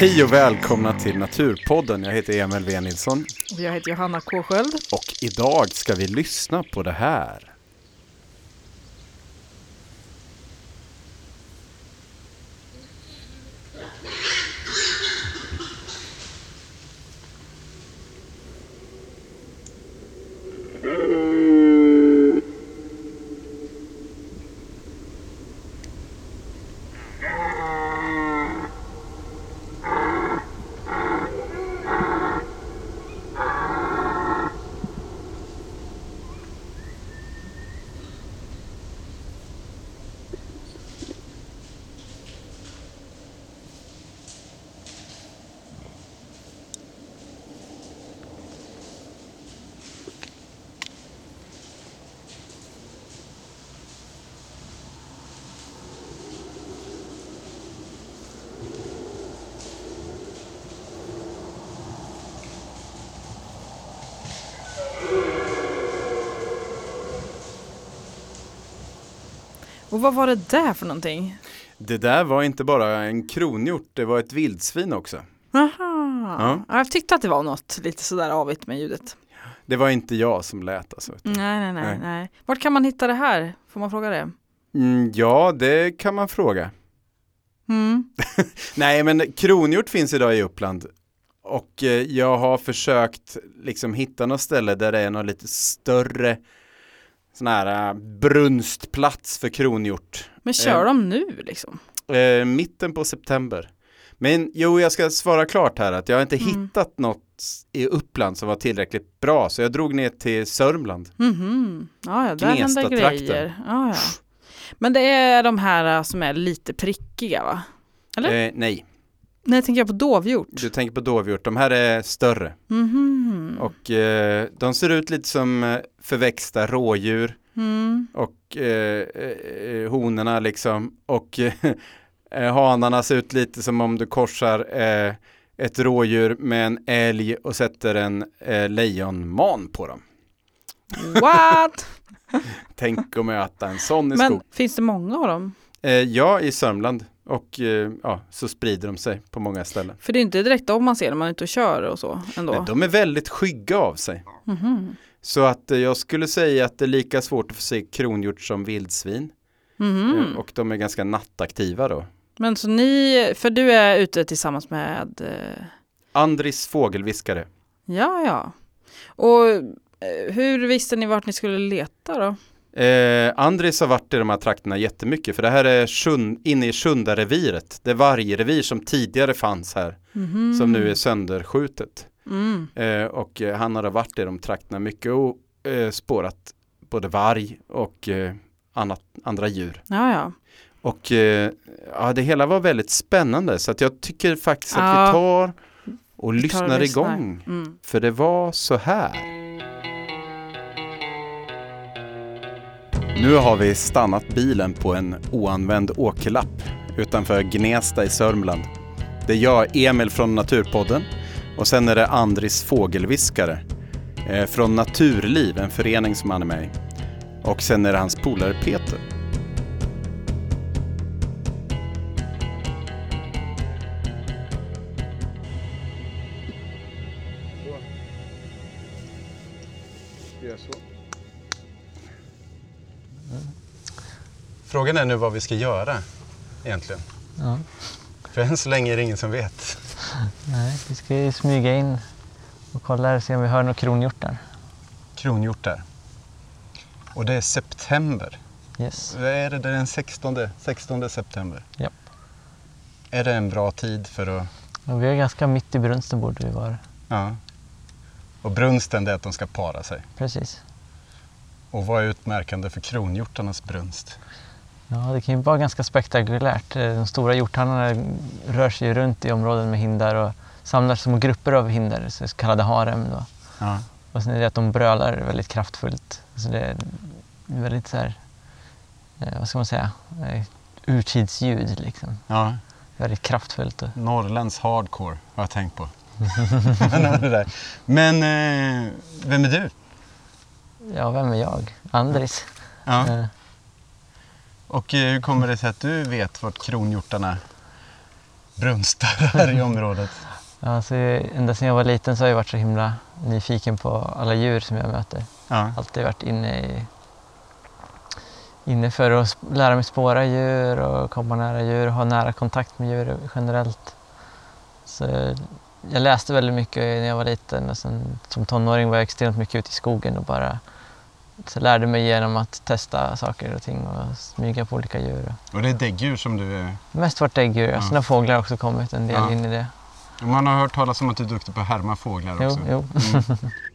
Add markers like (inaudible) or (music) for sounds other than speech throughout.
Hej och välkomna till Naturpodden. Jag heter Emil V Nilsson Och Jag heter Johanna K Sköld. och idag ska vi lyssna på det här. Och vad var det där för någonting? Det där var inte bara en kronhjort, det var ett vildsvin också. Aha. Ja. Ja. Jag tyckte att det var något lite sådär avigt med ljudet. Det var inte jag som lät alltså. Nej, nej, nej, Nej. nej. Vart kan man hitta det här? Får man fråga det? Mm, ja, det kan man fråga. Mm. (laughs) Nej, men kronhjort finns idag i Uppland. Och eh, jag har försökt liksom hitta något ställe där det är något lite större sån här eh, brunstplats för kronhjort. Men kör Eh. de nu liksom? Eh, mitten på september. Men jo, jag ska svara klart här att jag har inte Mm. hittat något i Uppland som var tillräckligt bra. Så jag drog ner till Sörmland. Mhm. Ja, ja, där händer grejer. Ja, ja. Men det är de här äh, som är lite prickiga va? Eller? Eh, nej, Nej, tänker jag på dovhjort. du tänker på dovhjort. De här är större. Mhm. Och eh, de ser ut lite som eh, förväxta rådjur. Mm. Och eh, eh, honorna liksom. Och (laughs) eh, hanarna ser ut lite som om du korsar eh, ett rådjur med en älg och sätter en eh, lejonman på dem. What? (laughs) Tänk att möta en sån i Men skog. finns det många av dem? Eh, ja, i Sörmland. Och eh, ja, så sprider de sig på många ställen. För det är inte direkt om man ser när man är ute och kör och så ändå. Men de är väldigt skygga av sig. Mhm. Så att eh, jag skulle säga att det är lika svårt att få se kronhjort som vildsvin. Mhm. Eh, och de är ganska nattaktiva då. Men så ni, för du är ute tillsammans med, eh, Andris fågelviskare. ja ja. Och hur visste ni vart ni skulle leta då? Eh, Andris har varit i de här trakterna jättemycket för det här är inne i Sjundareviret. Det vargrevir som tidigare fanns här Mhm. som nu är sönderskjutet. Mm. Eh, och eh, han har varit i de trakterna mycket och eh, spårat både varg och eh, annat, andra djur. Ja ja. Och eh, ja, det hela var väldigt spännande så att jag tycker faktiskt att Ja. vi tar och Vi tar lyssnar och lyssnar. igång. Mm. För det var så här. Nu har vi stannat bilen på en oanvänd åkerlapp utanför Gnesta i Sörmland. Det är jag, Emil från Naturpodden och sen är det Andris fågelviskare eh, från Naturliv, en förening som han är med i. Och sen är det hans polare Peter. Frågan är nu vad vi ska göra egentligen. Ja. För än så länge är det ingen som vet. Nej, vi ska ju smyga in och kolla och se om vi hör några kronhjortar. Kronhjortar. Och det är september. Yes. Vad är det? Den 16, 16 september. Japp. Är det en bra tid för att... Och vi är ganska mitt i brunsten borde vi vara. Ja. Och brunsten det är att de ska para sig. Precis. Och vad är utmärkande för kronhjortarnas brunst? Ja, det kan ju vara ganska spektakulärt. Eh, De stora hjorthanarna rör sig runt i områden med hindar och samlar små grupper av hinder, så kallade harem. Då. Ja. Och sen är det att de brölar väldigt kraftfullt. Så det är väldigt så här, eh, vad ska man säga, eh, urtidsljud liksom. ja. Väldigt kraftfullt. Och, Norrlands hardcore har jag tänkt på. (laughs) Men vem är du? Ja, vem är jag? Andris. Ja. Eh, Och eh, hur kommer det sig att du vet vart kronhjortarna brunstar i området. Ja, alltså, ända sedan jag var liten så har jag varit så himla nyfiken på alla djur som jag möter. Ja. Alltid varit inne i inne för att lära mig spåra djur och komma nära djur och ha nära kontakt med djur generellt. Så jag läste väldigt mycket när jag var liten och sen som tonåring var jag extremt mycket ute i skogen och bara så lärde mig genom att testa saker och ting och smyga på olika djur. Och det är däggdjur som du. Mest varit däggdjur, Ja. sen har fåglar också kommit en del Ja. in i det. Man har hört talas om att du är duktig på att härma fåglar Jo, också. jo. Mm. (laughs)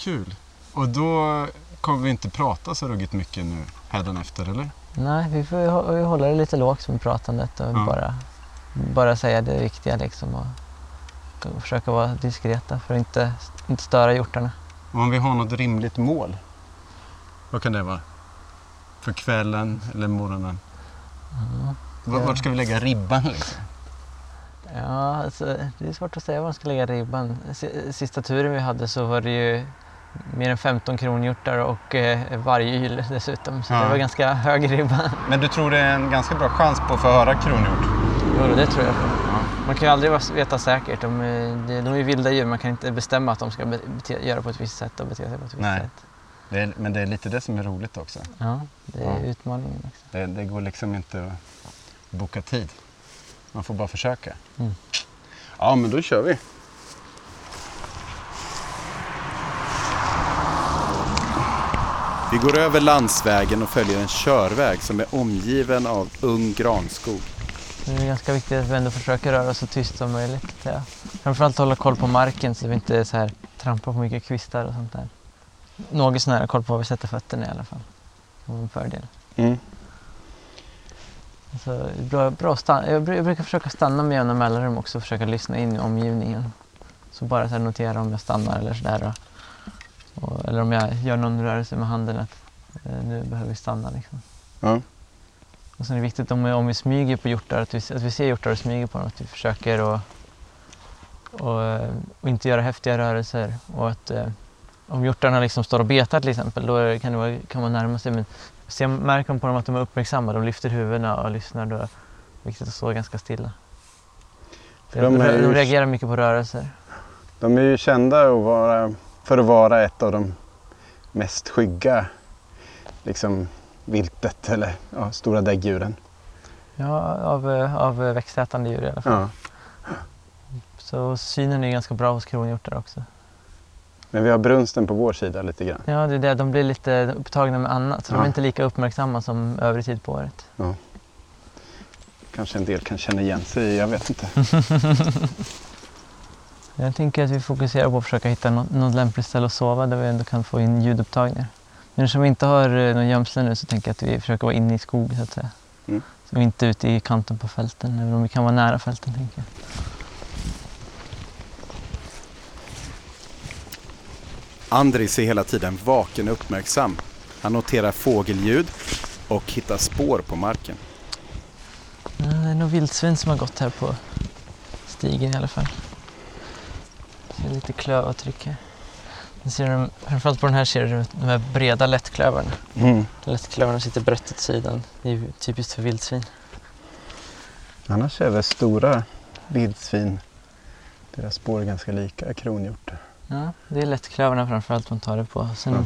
kul. Och då kommer vi inte prata så ruggigt mycket nu hädanefter eller? Nej, vi får ju hålla det lite lågt med pratandet och Ja. bara, bara säga det viktiga liksom och och försöka vara diskreta för att inte, inte störa hjortarna. Om vi har något rimligt mål. Vad kan det vara? För kvällen eller morgonen? Ja. V- Vart ska vi lägga ribban liksom? Ja, alltså, det är svårt att säga var man ska lägga ribban. Si- Sista turen vi hade så var det ju mer än 15 kronhjortar och eh, vargyl dessutom. Så Ja. det var ganska hög ribba. Men du tror det är en ganska bra chans på att få höra kronhjort? Jo, det tror jag på. Man kan ju aldrig veta säkert. De, är- de är ju vilda djur, man kan inte bestämma att de ska be- bete, göra på ett visst sätt och bete sig på ett visst Nej. sätt. Det är, men det är lite det som är roligt också. Ja, det är Ja. utmaningen. Också. Det, det går liksom inte att boka tid. Man får bara försöka. Mm. Ja, men då kör vi. Vi går över landsvägen och följer en körväg som är omgiven av ung granskog. Det är ganska viktigt att vi ändå försöker röra oss så tyst som möjligt. jag. Framförallt hålla koll på marken så att vi inte så här, trampar på mycket kvistar och sånt där. Något sån här koll på var vi sätter fötterna i alla fall. Det var en fördel. Mm. Så, det är bra, bra jag brukar försöka stanna med jämna mellanrum också och försöka lyssna in i omgivningen. Så bara så här notera om jag stannar eller sådär. Och, och, eller om jag gör någon rörelse med handen att eh, nu behöver vi stanna. Liksom. Ja. Och sen är det viktigt om vi, om vi smyger på hjortar, att vi, att vi ser hjortar och smyger på dem, att vi försöker att och, eh, och inte göra häftiga rörelser. Och att eh, om hjortarna liksom står och betar till exempel, då kan, vara, kan man närma sig. Men ser, märker man på dem att de är uppmärksamma, de lyfter huvudena och lyssnar, då är det viktigt att stå ganska stilla. De, de de, reagerar mycket på rörelser. De är ju kända att vara, för att vara ett av de mest skygga liksom, viltet eller ja, stora däggdjuren. Ja, av, eh, av växtätande djur i alla fall. Ja. Så synen är ganska bra hos kronhjortar också. Men vi har brunsten på vår sida lite grann. Ja, det är det. De blir lite upptagna med annat, så de Ja. är inte lika uppmärksamma som övrig tid på året. Kanske en del kan känna igen sig jag vet inte. (laughs) Jag tänker att vi fokuserar på att försöka hitta något, något lämpligt ställe att sova där vi ändå kan få in ljudupptagningar. Men eftersom vi inte har eh, någon gömsle nu så tänker jag att vi försöker vara inne i skog så att säga. Mm. Så vi är inte ute i kanten på fälten, även om vi kan vara nära fälten tänker jag. Andris är hela tiden vaken och uppmärksam. Han noterar fågelljud och hittar spår på marken. Det är nog vildsvin som har gått här på stigen i alla fall. Det är lite klövavtryck ser du, framförallt på den här ser du de här breda lättklövarna. Mm. Lättklövarna sitter brett åt sidan. Det är typiskt för vildsvin. Annars är väl stora vildsvin, deras spår är ganska lika kronhjort. Ja, det är lättklövarna framförallt man tar det på. Sen, Ja.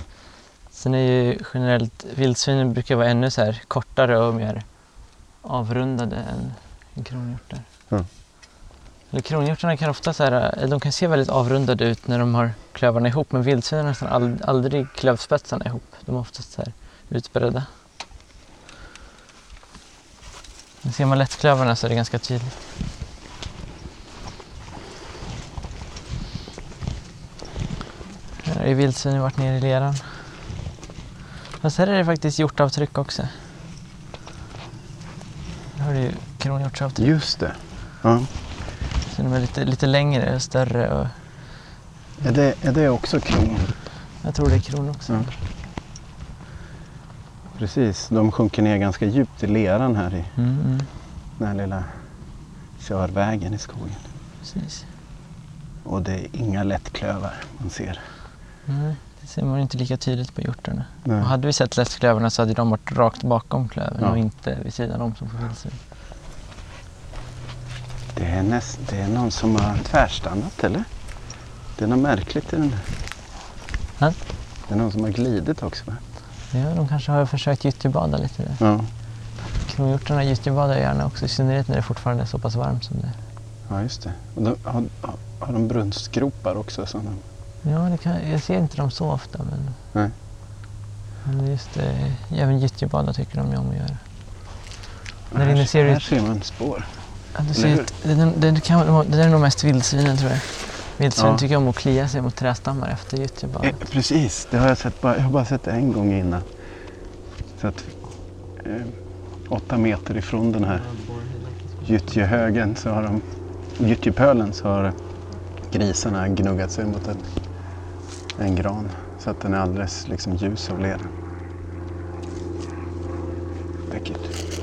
sen är ju generellt vildsvinen brukar vara ännu så här kortare och mer avrundade än, än kronhjortar. Ja. Eller kronhjortarna kan ofta så här, eh, de kan se väldigt avrundade ut när de har klövarna ihop men vildsvinen har nästan ald- aldrig klövspetsarna ihop. De är oftast så här utbredda. Men ser man lättklövarna så är det ganska tydligt. Här har ju vildsvinen varit nere i leran. Fast här är det faktiskt hjortavtryck också. Här har du ju kronhjortsavtryck. Just det. Ja. De är lite, lite längre och större och Är, det är det också kron? jag tror det är kron också. Ja. Precis, de sjunker ner ganska djupt i leran här i Mm, mm. den här lilla körvägen i skogen. Precis. Och det är inga lättklövar man ser. Nej, det ser man inte lika tydligt på hjortarna. Nej. Och hade vi sett lättklövarna så hade de varit rakt bakom klövern Ja. och inte vid sidan om som på vildsvin. Det är, näst, det är någon som har tvärstannat eller? Det är något märkligt i den där. Ja. Det är någon som har glidit också va? Ja, de kanske har försökt gyttjebada lite där. Ja, Kronhjortarna gyttjebadar gärna också, i synnerhet när det fortfarande är så pass varmt som det är. ja just det. De, har, har- de brunstgropar också? Som de, Ja, kan, jag ser inte dem så ofta men... Nej. Men just det, även gyttjebada tycker de om att göra. Här, inne ser här ser man spår. Du ser, det, kan, där är nog mest vildsvinen tror jag. Vildsvin Ja. tycker om att klia sig mot trästammar efter Eh, gyttjebadet. precis, det har jag sett bara, jag har bara sett det en gång innan. Så att eh, åtta meter ifrån den här gyttjehögen så har de, gyttjepölen så har grisarna gnuggat sig mot en, en gran så att den är alldeles liksom ljus av lera. Läckert.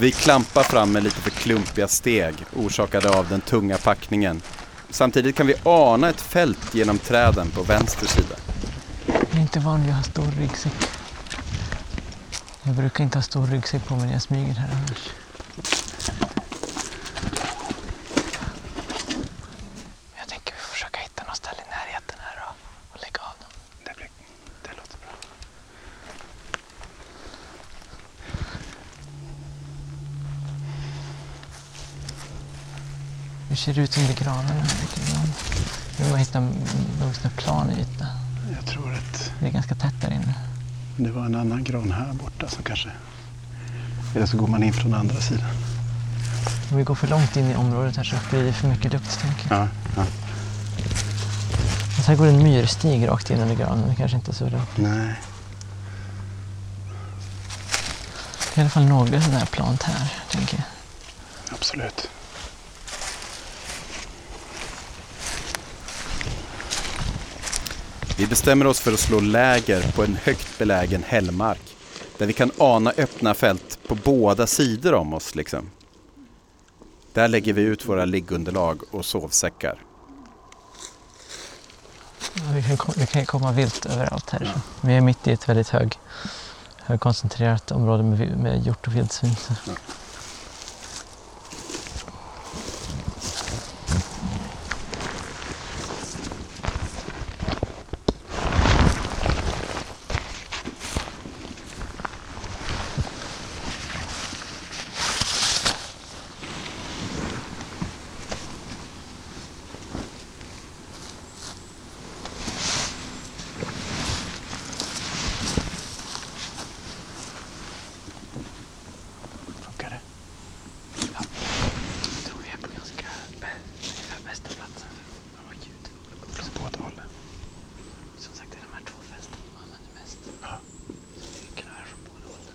Vi klampar fram med lite för klumpiga steg orsakade av den tunga packningen. Samtidigt kan vi ana ett fält genom träden på vänster sida. Jag är inte van vid att ha stor ryggsäck. Jag brukar inte ha stor ryggsäck på mig när jag smyger här annars. Jag tänker vi får försöka hitta något ställe i närheten här och, och lägga av dem. Det, blir, det låter bra. Hur ser ut under granarna? Vi vill hitta en plan yta. Jag tror att Det är ganska tätt där inne. det var en annan gran här borta som kanske... Eller så går man in från andra sidan. Om vi går för långt in i området här så blir det för mycket lukt tänker jag. Ja, ja. Så här går en myrstig rakt in under granen. Det kanske inte är så bra. Nej. Det är i alla fall några sådana här plant här, tänker jag. Absolut. Vi bestämmer oss för att slå läger på en högt belägen hällmark. Där vi kan ana öppna fält på båda sidor om oss liksom. Där lägger vi ut våra liggunderlag och sovsäckar. Vi kan, det kan komma vilt överallt här. Vi är mitt i ett väldigt hög, högkoncentrerat område med, med hjort och vildsvin. Så. Funkar det? Jag tror vi är på ganska ungefär bästa platsen för att ha ljud. Från båda hållen. Som sagt, det är de här två fälten man använder mest. Ja. Vi kan höra från båda hållen.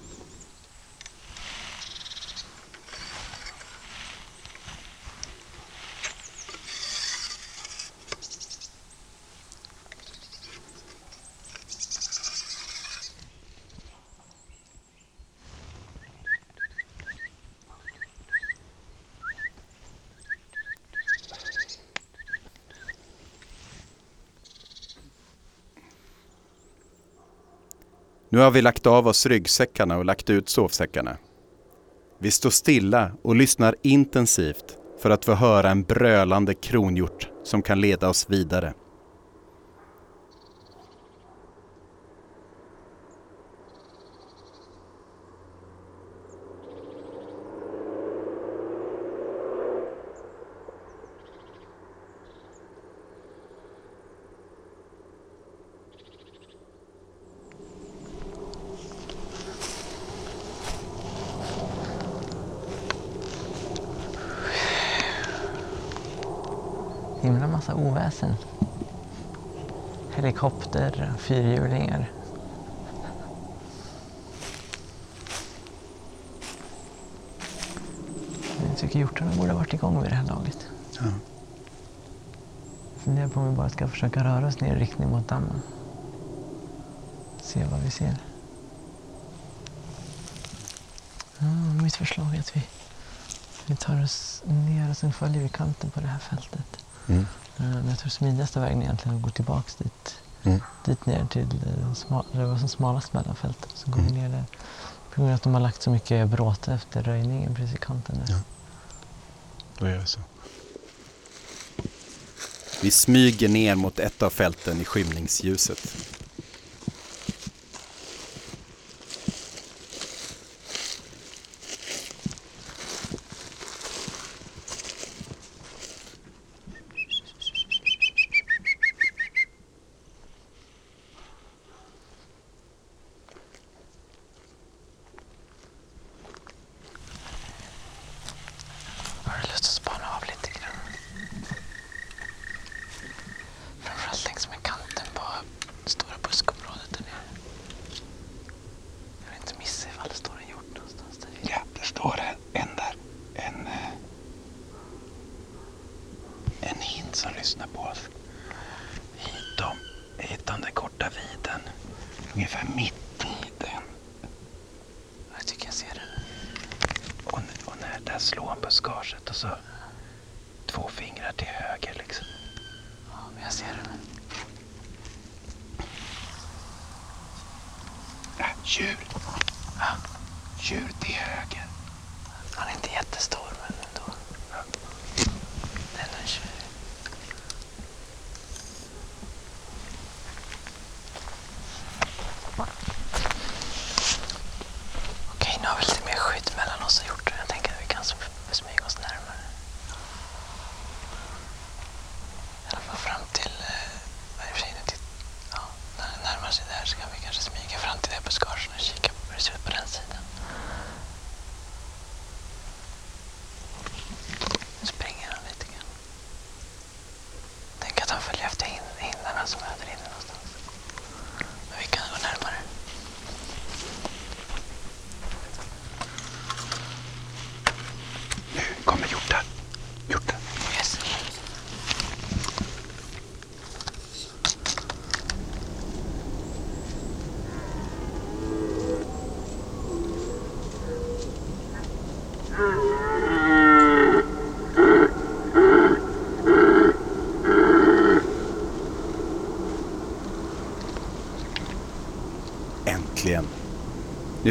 Nu har vi lagt av oss ryggsäckarna och lagt ut sovsäckarna. Vi står stilla och lyssnar intensivt för att få höra en brölande kronhjort som kan leda oss vidare. Himla oväsen. Helikopter, fyrhjulingar. Jag tycker hjortarna borde ha varit igång vid det här laget. Ja. Funderar på om vi bara ska försöka röra oss ner i riktning mot dammen. Se vad vi ser. Ja, mitt förslag är att vi, vi tar oss ner och sen följer vi kanten på det här fältet. Mm. Eh, Men jag tror smidigaste vägen är egentligen att gå tillbaks dit. Mm. Dit ner till eh, den det var som smalast mellan fälten. Så går Mm. vi ner där. På grund av att de har lagt så mycket bråte efter röjningen precis i kanten där. Ja. Då gör vi så. Vi smyger ner mot ett av fälten i skymningsljuset.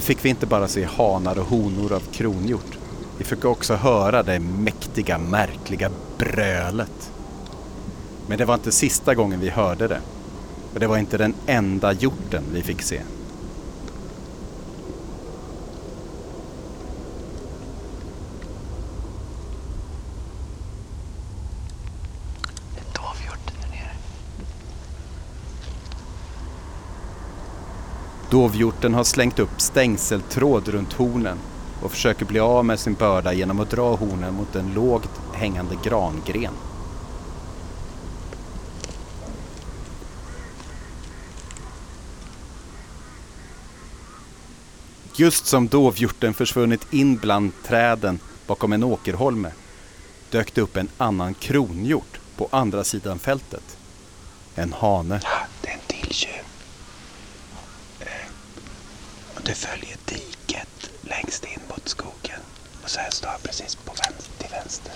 Fick vi inte bara se hanar och honor av kronhjort. Vi fick också höra det mäktiga, märkliga brölet. Men det var inte sista gången vi hörde det. Och det var inte den enda hjorten vi fick se. Det är dovhjorten där nere. Dovhjorten har slängt upp stängseltråd runt hornen och försöker bli av med sin börda genom att dra hornen mot en lågt hängande grangren. Just som dovhjorten försvunnit in bland träden bakom en åkerholme dök det upp en annan kronhjort på andra sidan fältet. En hane. Ja, det är en till tjuv. Och följer diket längst in mot skogen. Och så här står jag precis på vänster, till vänster.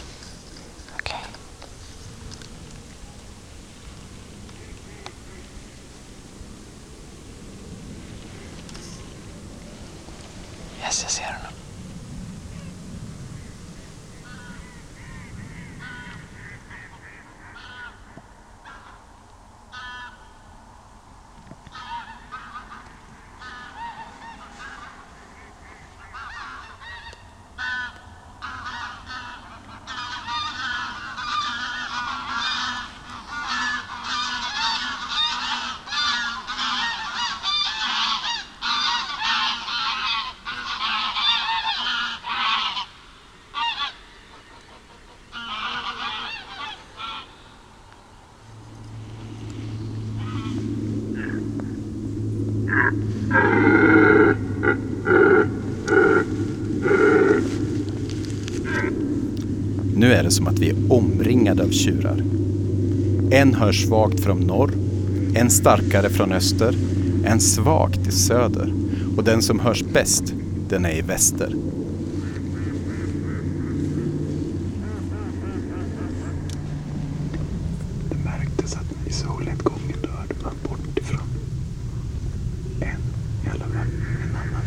Det som att vi är omringade av tjurar. En hörs svagt från norr, en starkare från öster, en svagt i söder och den som hörs bäst, den är i väster. Det märktes att i solnedgången då hörde man bortifrån en i alla fall, en annan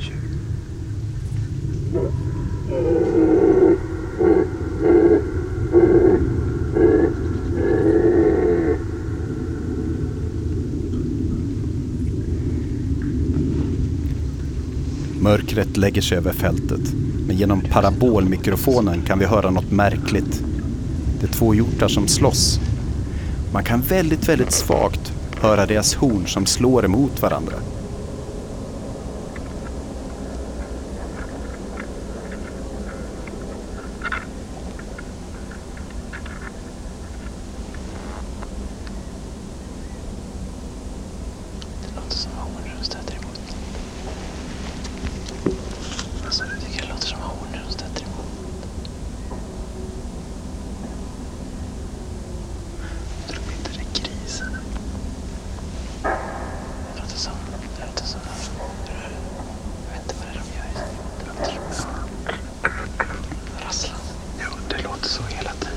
tjur. Mörkret lägger sig över fältet, men genom parabolmikrofonen kan vi höra något märkligt. Det är två hjortar som slåss. Man kan väldigt, väldigt svagt höra deras horn som slår emot varandra. Det låter som hornen stöter emot. Alltså, jag tycker det låter som hornen stöter emot. Tror inte det är grisarna. Det låter som... Det låter som... Jag vet inte vad det är de gör. Det låter som... Rasslan. Jo, det låter så hela tiden.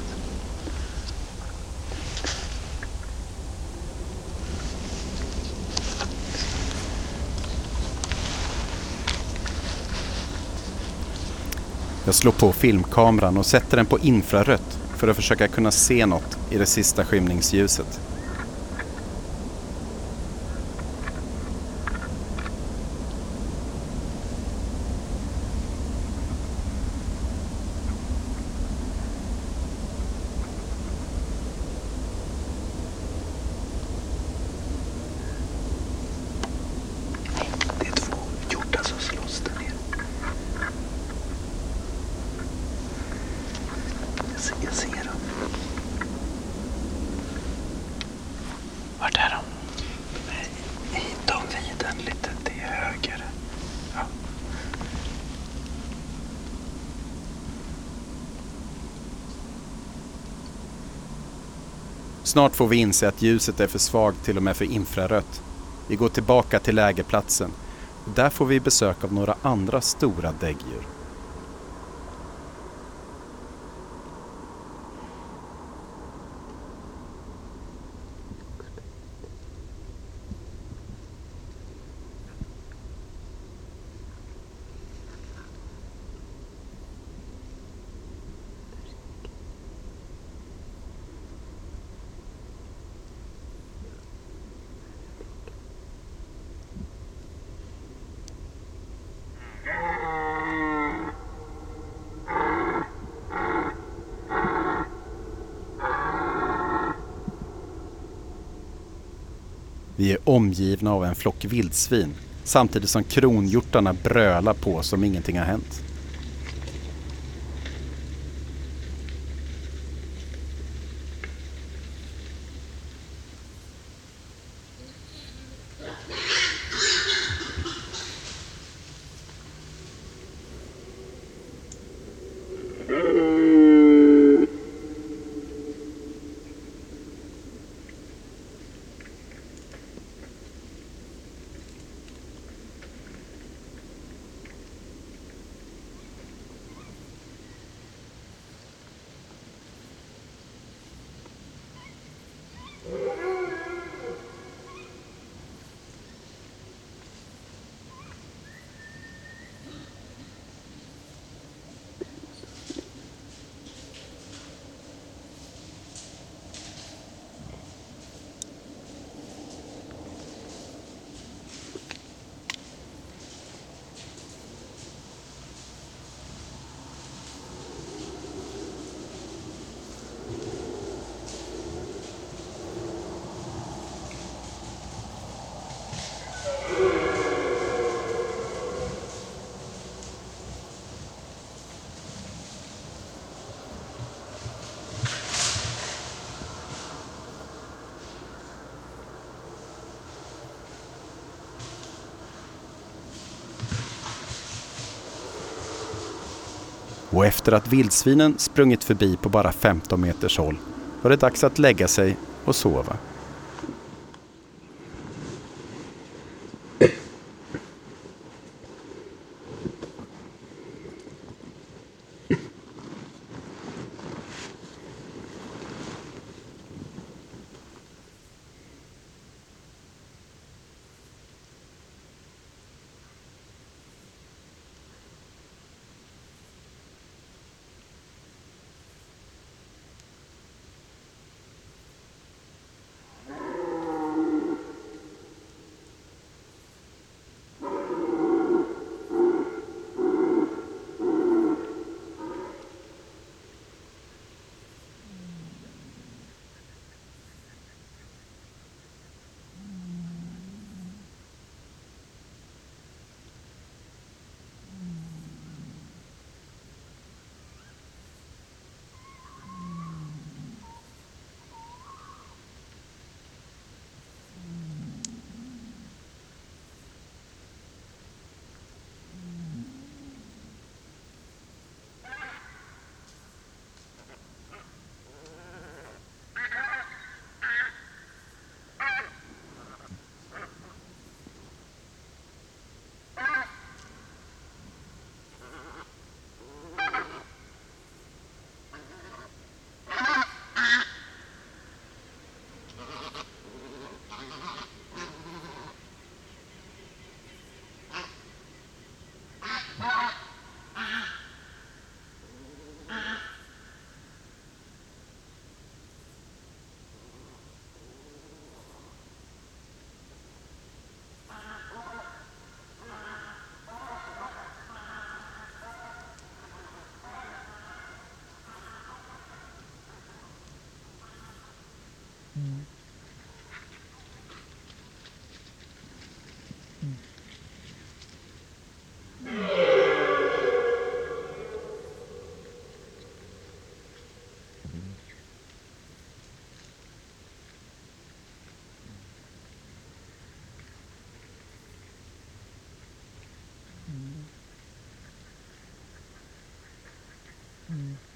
Jag slår på filmkameran och sätter den på infrarött för att försöka kunna se något i det sista skymningsljuset. Det är två hjortar som slåss där nere. Jag ser, jag ser dem. Vart är de? De är i de viden lite till höger. Ja. Snart får vi inse att ljuset är för svagt till och med för infrarött. Vi går tillbaka till lägerplatsen. Där får vi besök av några andra stora däggdjur. Vi är omgivna av en flock vildsvin samtidigt som kronhjortarna brölar på som ingenting har hänt. Och efter att vildsvinen sprungit förbi på bara 15 meters håll var det dags att lägga sig och sova. Mm.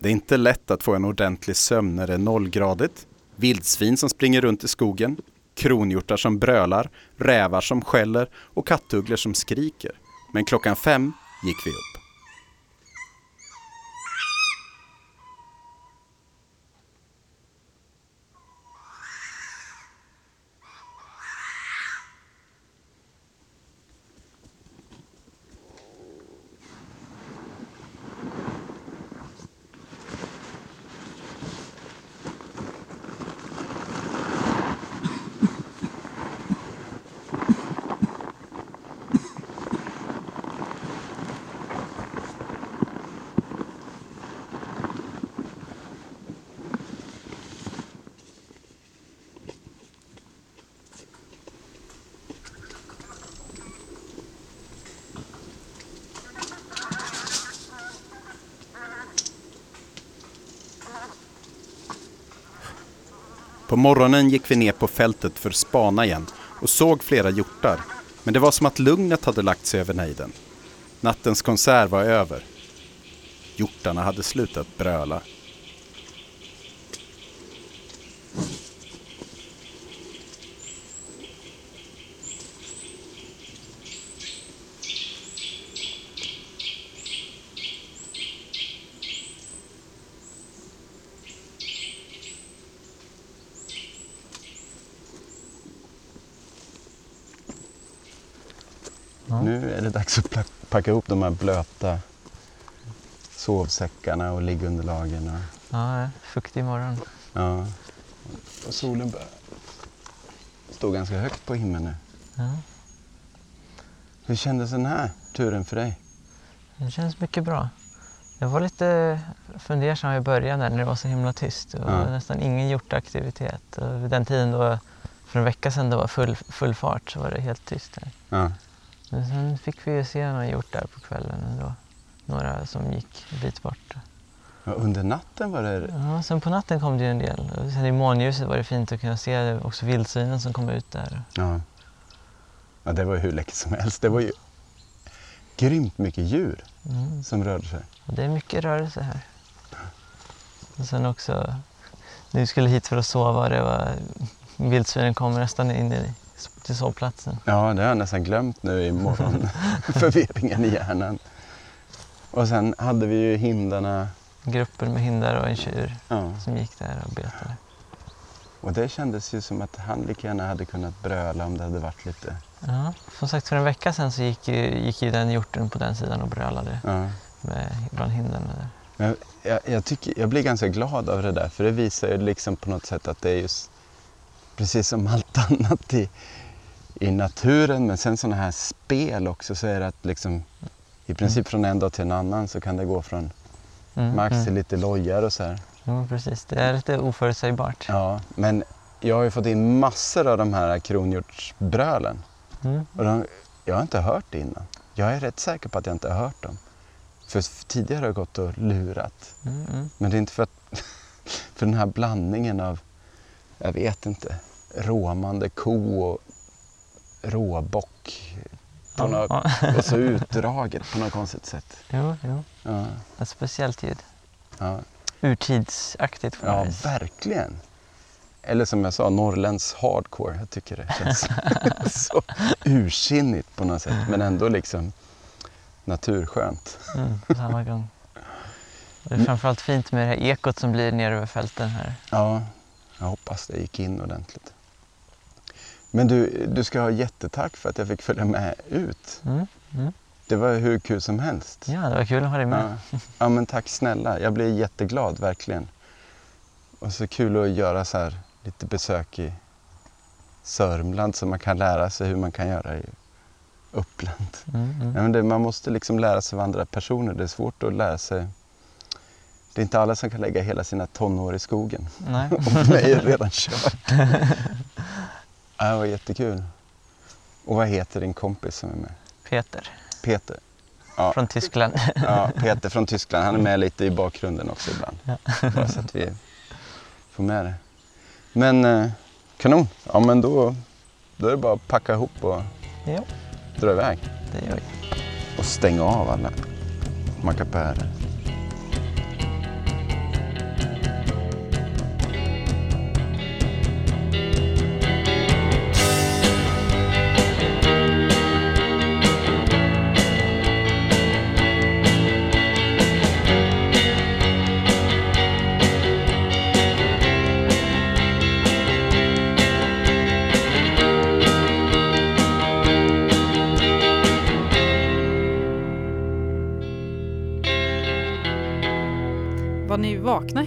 Det är inte lätt att få en ordentlig sömn när det är nollgradigt. Vildsvin som springer runt i skogen, kronhjortar som brölar, rävar som skäller och kattugglor som skriker. Men klockan fem gick vi upp. På morgonen gick vi ner på fältet för att spana igen och såg flera hjortar. Men det var som att lugnet hade lagt sig över nejden. Nattens konsert var över. Hjortarna hade slutat bröla. Ja. Nu är det dags att pla- packa ihop de här blöta sovsäckarna och liggunderlagen. Och, Ja, fuktig morgon. ja. och solen börjar stå ganska högt på himlen nu. Ja. Hur kändes den här turen för dig? Det känns mycket bra. Jag var lite fundersam i början när det var så himla tyst. Var Ja. nästan ingen hjortaktivitet. Och vid den tiden då, för en vecka sedan, det var full, full fart så var det helt tyst här. Ja. Men sen fick vi ju se några hjortar på kvällen ändå. Några som gick en bit bort. Ja, Under natten var det... Ja, sen på natten kom det ju en del. Och sen i månljuset var det fint att kunna se också vildsvinen som kom ut där. Ja. ja, det var ju hur läckert som helst. Det var ju grymt mycket djur Mm. som rörde sig. Och det är mycket rörelse här. Och sen också, när vi skulle hit för att sova, det var, vildsvinen kom nästan in i, till sovplatsen. Ja, det har jag nästan glömt nu i morgon. (laughs) Förvirringen i hjärnan. Och sen hade vi ju hindarna. Grupper med hindar och en tjur Ja. som gick där och betade. Och det kändes ju som att han lika gärna hade kunnat bröla om det hade varit lite... Ja, som sagt, för en vecka sedan så gick gick ju den hjorten på den sidan och brölade Ja. med, bland hindarna där. Men jag, jag, tycker, jag blir ganska glad av det där för det visar ju liksom på något sätt att det är just precis som allt (laughs) annat i, i naturen men sen sådana här spel också så är det att liksom i princip från en dag till en annan så kan det gå från Mm, max till mm. lite lojar och så här. Jo, precis. Det är lite oförutsägbart. Ja, men jag har ju fått in massor av de här kronhjortsbrölen Mm. och de, jag har inte hört det innan. Jag är rätt säker på att jag inte har hört dem. För tidigare har jag gått och lurat. Mm, mm. Men det är inte för att... (laughs) För den här blandningen av, jag vet inte, råmande ko och råbock. På Ja, något, ja. och så (laughs) utdraget på något konstigt sätt. Jo, jo. Ja, Ett speciellt ljud. ja, Urtidsaktigt på ja vis. verkligen. Eller som jag sa, norrländsk hardcore. Jag tycker det känns (laughs) så ursinnigt på något sätt. Men ändå liksom naturskönt. Mm, på samma gång. Det är framförallt fint med det här ekot som blir ner över fälten här. Ja, jag hoppas det gick in ordentligt. Men du, du ska ha jättetack för att jag fick följa med ut. Mm, mm. Det var hur kul som helst. Ja, det var kul att ha dig med. Ja. ja, men tack snälla. Jag blir jätteglad, verkligen. Och så kul att göra så här lite besök i Sörmland så man kan lära sig hur man kan göra i Uppland. Mm, mm. Ja, men det, man måste liksom lära sig av andra personer. Det är svårt att lära sig. Det är inte alla som kan lägga hela sina tonår i skogen. Nej. (laughs) Och mig är redan kört. (laughs) ja, det var jättekul. Och vad heter din kompis som är med? Peter Peter. Ja. från Tyskland. Ja, Peter från Tyskland. Han är med lite i bakgrunden också ibland. Bara så att vi får med det. Men eh, kanon. Ja, men då, då är det bara att packa ihop och jo, dra iväg. det gör vi. Och stänga av alla mackapärer.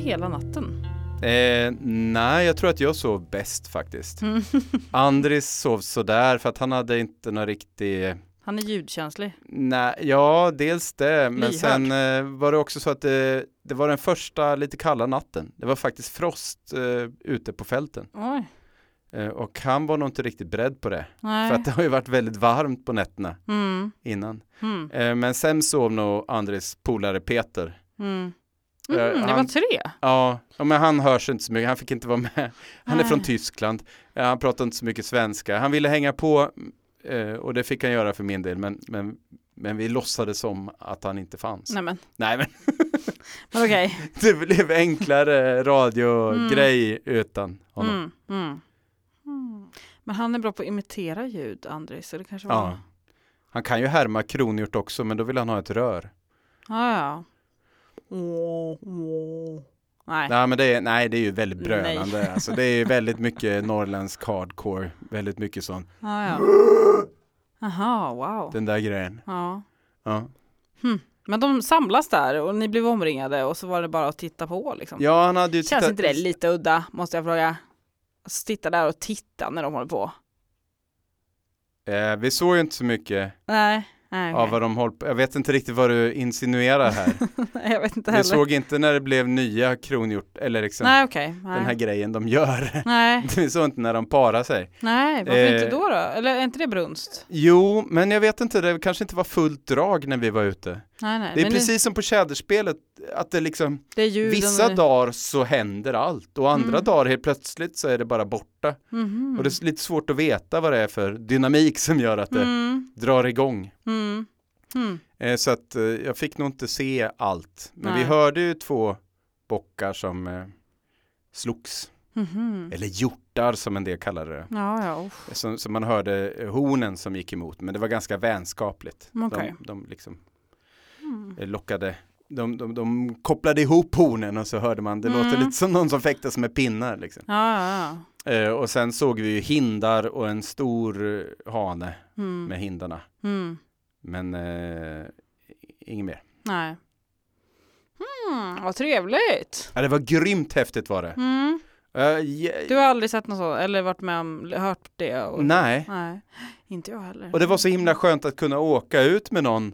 Hela natten? Eh, nej, jag tror att jag sov bäst faktiskt. Mm. (laughs) Andris sov sådär för att han hade inte någon riktig Han är ljudkänslig. Nej, ja, dels det, men Lyhörd. sen eh, var det också så att det, det var den första lite kalla natten. Det var faktiskt frost eh, ute på fälten Oj. eh, och han var nog inte riktigt beredd på det. Nej. För att det har ju varit väldigt varmt på nätterna Mm. innan. Mm. Eh, men sen sov nog Andris polare Peter. Mm. Eh, Mm, det var han- tre. Ja, men han hörs inte så mycket, han fick inte vara med. Han är Nej. från Tyskland, han pratar inte så mycket svenska. Han ville hänga på eh, och det fick han göra för min del, men, men, men vi låtsades som att han inte fanns. Nej men, Nej men (laughs) men okej. (laughs) det blev enklare radiogrej utan honom. Mm. Mm. Mm. Men han är bra på att imitera ljud, Andris. Så det kanske var... Ja. Han kan ju härma kronhjort också men då vill han ha ett rör. Ja, ja. Nej. Nej men det är, nej, det är ju väldigt Nej. brölande. Alltså, det är väldigt mycket norrländsk hardcore. Väldigt mycket sån. Ja, ja. Jaha, wow. Den där grejen. Ja. Ja, Men de samlas där och ni blev omringade och så var det bara att titta på liksom. ja han hade ju Känns inte det lite udda, måste jag fråga? Att sitta där och titta när de håller på. Eh, vi såg ju inte så mycket Nej, nej. av okej. vad de håller på. Jag vet inte riktigt vad du insinuerar här. (laughs) jag vet inte vi heller. såg inte när det blev nya kronhjort eller liksom Nej, okej. den här Nej. grejen de gör. Nej, (laughs) vi såg inte när de parar sig. nej, varför Eh. inte då då? Eller är inte det brunst? Jo, men jag vet inte, det kanske inte var fullt drag när vi var ute. Nej, nej. Det är precis som på tjäderspelet, att det liksom det ljuden Vissa och- dagar så händer allt och andra Mm. dagar helt plötsligt så är det bara borta. Mhm. Och det är lite svårt att veta vad det är för dynamik som gör att det Mm, drar igång. mm, mm. Eh, så att eh, jag fick nog inte se allt. Men vi Nej. hörde ju två bockar som eh, slogs. Mhm. Eller hjortar som en del kallar det. Ja, ja. Som, som man hörde eh, hornen som gick emot. Men det var ganska vänskapligt. Okej. De, de liksom Mm. eh, lockade de, de, de kopplade ihop hornen och så hörde man, det Mm. låter lite som någon som fäktas med pinnar. Liksom. Ja, ja, ja. Eh, och sen såg vi ju hindar och en stor eh, hane Mm. med hindarna. Mm. Men eh, inget mer. Nej. Mm, vad trevligt. Ja, det var grymt häftigt var det. Je- Du har aldrig sett något sånt, eller varit med om, hört det? Och... Nej, Nej, inte jag heller. och det var så himla skönt att kunna åka ut med någon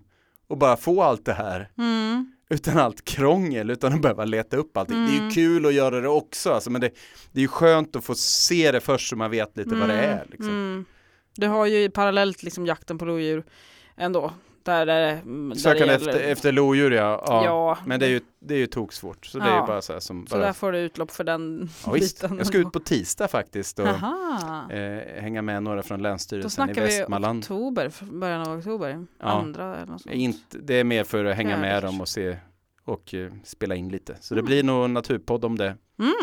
och bara få allt det här Mm. utan allt krångel, utan att behöva leta upp allting. Det är ju Mm. kul att göra det också, alltså, men det, det är ju skönt att få se det först så man vet lite vad det är. Liksom. Mm. Du har ju parallellt liksom jakten på lodjur ändå. Där, där, Sökande det efter, efter lodjur ja. ja. Ja, Men det är ju, det är ju toksvårt, så det är Ja. ju bara så här som så bara... där får du utlopp för den Ja, visst. biten. Jag ska ut på tisdag faktiskt och eh, hänga med några från Då Länsstyrelsen i snackar vi Västmanland. oktober, början av oktober. Ja. Andra eller något sånt. Inte, det är mer för att hänga med dem och se och eh, spela in lite. Så det Mm. blir nog en naturpodd om det. Mm.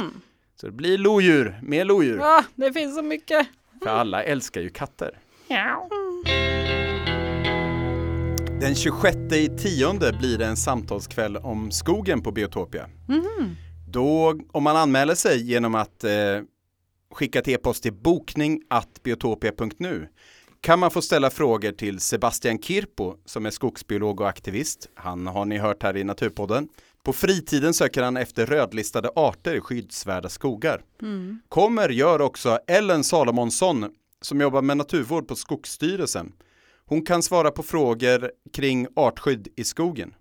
Så det blir lodjur, mer lodjur. Ah, det finns så mycket. För alla älskar ju katter. Ja. Den 26 i tionde blir det en samtalskväll om skogen på Biotopia. Mhm. Då, om man anmäler sig genom att eh, skicka ett e-post till bokning biotopia.nu kan man få ställa frågor till Sebastian Kirpo som är skogsbiolog och aktivist. Han har ni hört här i Naturpodden. På fritiden söker han efter rödlistade arter i skyddsvärda skogar. Mm. Kommer gör också Ellen Salomonsson som jobbar med naturvård på Skogsstyrelsen. Hon kan svara på frågor kring artskydd i skogen.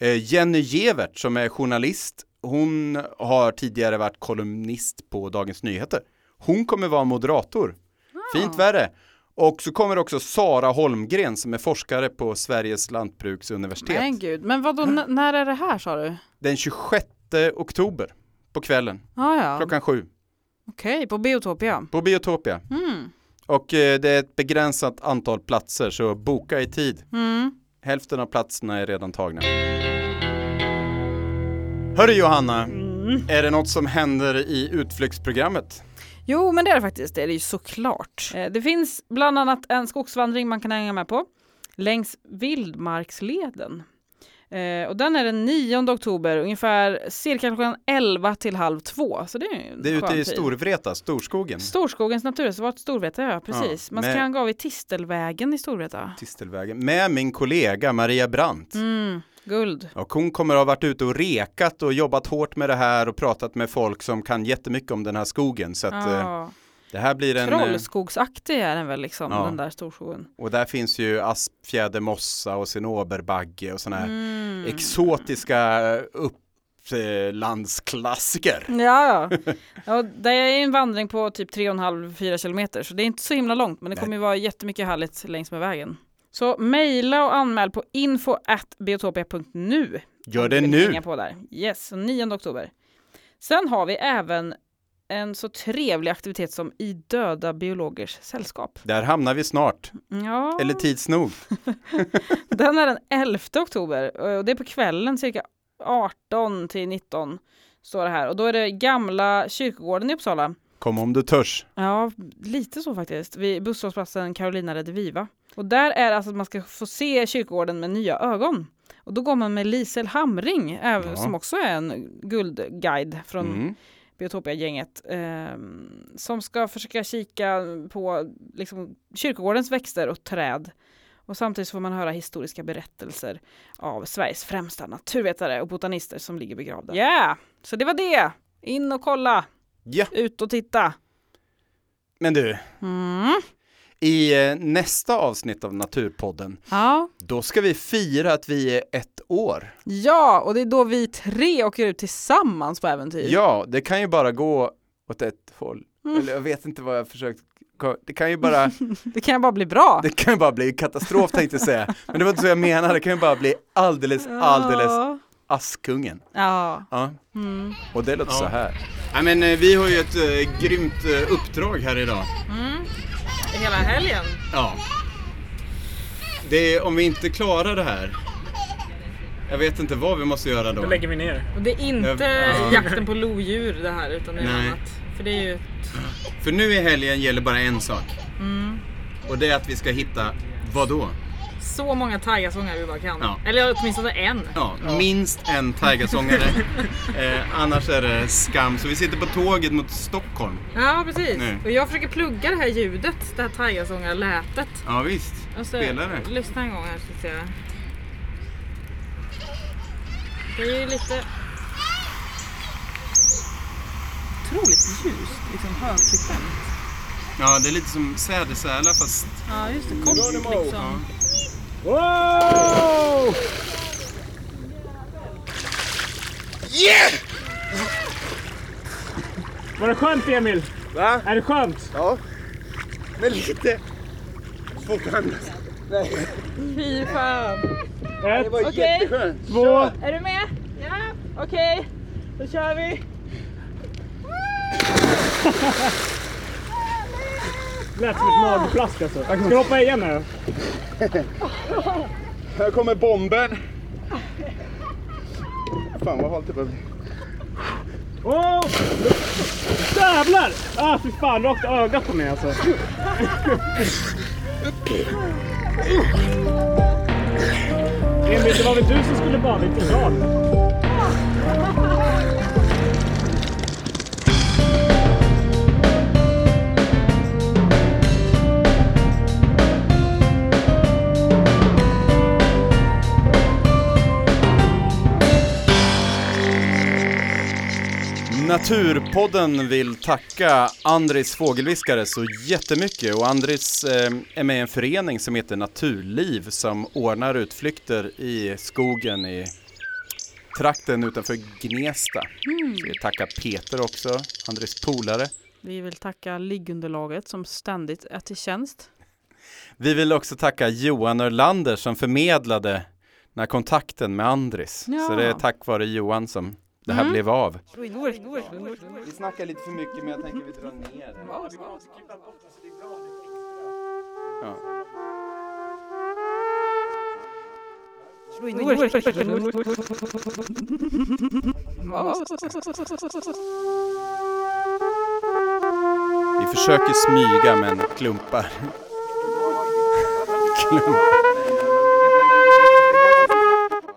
Eh, Jenny Gevert som är journalist, hon har tidigare varit kolumnist på Dagens Nyheter. Hon kommer vara moderator. Fint värre. Och så kommer också Sara Holmgren som är forskare på Sveriges lantbruksuniversitet. Men gud, men vad då, (clears throat) när är det här sa du? Den 26 oktober på kvällen, Ah, ja, klockan sju, okej, på Biotopia. på Biotopia. Mm. Och eh, det är ett begränsat antal platser så boka i tid. Mm. Hälften av platserna är redan tagna. Hörru Johanna, Mm. är det något som händer i utflyktsprogrammet? Jo, men det är det faktiskt. Det är det ju såklart. Eh, Det finns bland annat en skogsvandring man kan hänga med på längs Vildmarksleden. Eh, och den är den 9 oktober, ungefär cirka klockan 11 till halv två. Så det är Det är ute i. Storvreta, Storskogen, Storskogens naturreservat Storvreta, ja precis. Ja, man med- ska gå vid Tistelvägen i Storvreta. Tistelvägen, med min kollega Maria Brandt. Mm. Guld. Och hon kommer att ha varit ute och rekat och jobbat hårt med det här och pratat med folk som kan jättemycket om den här skogen. Så att eh, Ja. Det här blir en... eh, Trollskogsaktig är den väl liksom, Ja. den där storsjoen. Och där finns ju aspfjädermossa och cinnoberbagge och sådana här Mm. exotiska upplandsklassiker. Ja, ja. (laughs) ja, det är en vandring på typ 3,5-4 kilometer så det är inte så himla långt men det Nej. kommer ju vara jättemycket härligt längs med vägen. Så mejla och anmäl på info biotopia.nu. Gör det nu! På där. Yes, så 9 oktober. Sen har vi även en så trevlig aktivitet som I döda biologers sällskap. Där hamnar vi snart, Ja, eller tids nog. (laughs) den är den 11 oktober och det är på kvällen cirka 18 till 19 står det här och då är det gamla kyrkogården i Uppsala. Kom om du törs. Ja, lite så faktiskt. Vid busshållplatsen Carolina Rediviva. Och där är alltså att man ska få se kyrkogården med nya ögon. Och då går man med Lisel Hamring, Ja. som också är en guldguide från Mm. Biotopia-gänget, eh, som ska försöka kika på liksom, kyrkogårdens växter och träd. Och samtidigt får man höra historiska berättelser av Sveriges främsta naturvetare och botanister som ligger begravda. Ja, yeah! så det var det! In och kolla, Ja, ut och titta. men du, Mm. I eh, nästa avsnitt av Naturpodden, Ja. då ska vi fira att vi är ett år. ja, och det är då vi tre åker ut tillsammans på äventyr. Ja, det kan ju bara gå åt ett håll. Mm. Eller jag vet inte vad jag försökt det kan ju bara, (laughs) Det kan ju bara bli bra. (laughs) det kan ju bara bli katastrof tänkte jag säga. Men det var inte så jag menade, det kan ju bara bli alldeles, alldeles Ja. Askungen. Ja. Ja, Mm. och det låter Ja. så här. Nej men eh, vi har ju ett eh, grymt eh, uppdrag här idag. Mm. Hela helgen. Ja. Det är, om vi inte klarar det här, jag vet inte vad vi måste göra då. Då lägger vi ner. Och det är inte Ja. jakten på lodjur det här utan det är Nej. annat. För det är ju... För nu i helgen gäller bara en sak. Mm. Och det är att vi ska hitta, vad då? Så många taigasångare vi bara kan. Ja. Eller åtminstone en. Ja, minst en taigasångare. (laughs) eh, annars är det skam. Så vi sitter på tåget mot Stockholm. Ja, precis. Nej. Och jag försöker plugga det här ljudet, det här taigasångarlätet. Ja visst, Och så- spelar det. Lyssna en gång här ska vi se. Det är ju lite... Otroligt ljust, liksom högfrekvent. Ja, det är lite som sädesärla fast... Ja, just det. Kort liksom. Wow! Yeah! Var det skönt Emil? Va? Är det skönt? Ja. Men lite... Svårt att andas. Fy fan. Ett, Okej, jätteskönt. två, är du med? Ja, okej. Då kör vi. (laughs) lät som ett magplask alltså. Ska du hoppa igen nu? (laughs) Här kommer bomben. Fan vad halt det börjar bli. Åh! Jävlar! Ah fy fan, rakt ögat på mig alltså. Emil, det var väl du som skulle bada, inte jag? Naturpodden vill tacka Andris Fågelviskare så jättemycket och Andris eh, är med i en förening som heter Naturliv som ordnar utflykter i skogen i trakten utanför Gnesta. Så vi tackar Peter också, Andris polare. Vi vill tacka liggunderlaget som ständigt är till tjänst. Vi vill också tacka Johan Örlander som förmedlade den här kontakten med Andris. Ja. Så det är tack vare Johan som det här Mm. blev av. Vi snackar lite för mycket men jag tänker vi drar ner Ja. Vi försöker smyga men klumpar. (laughs) Klumpar.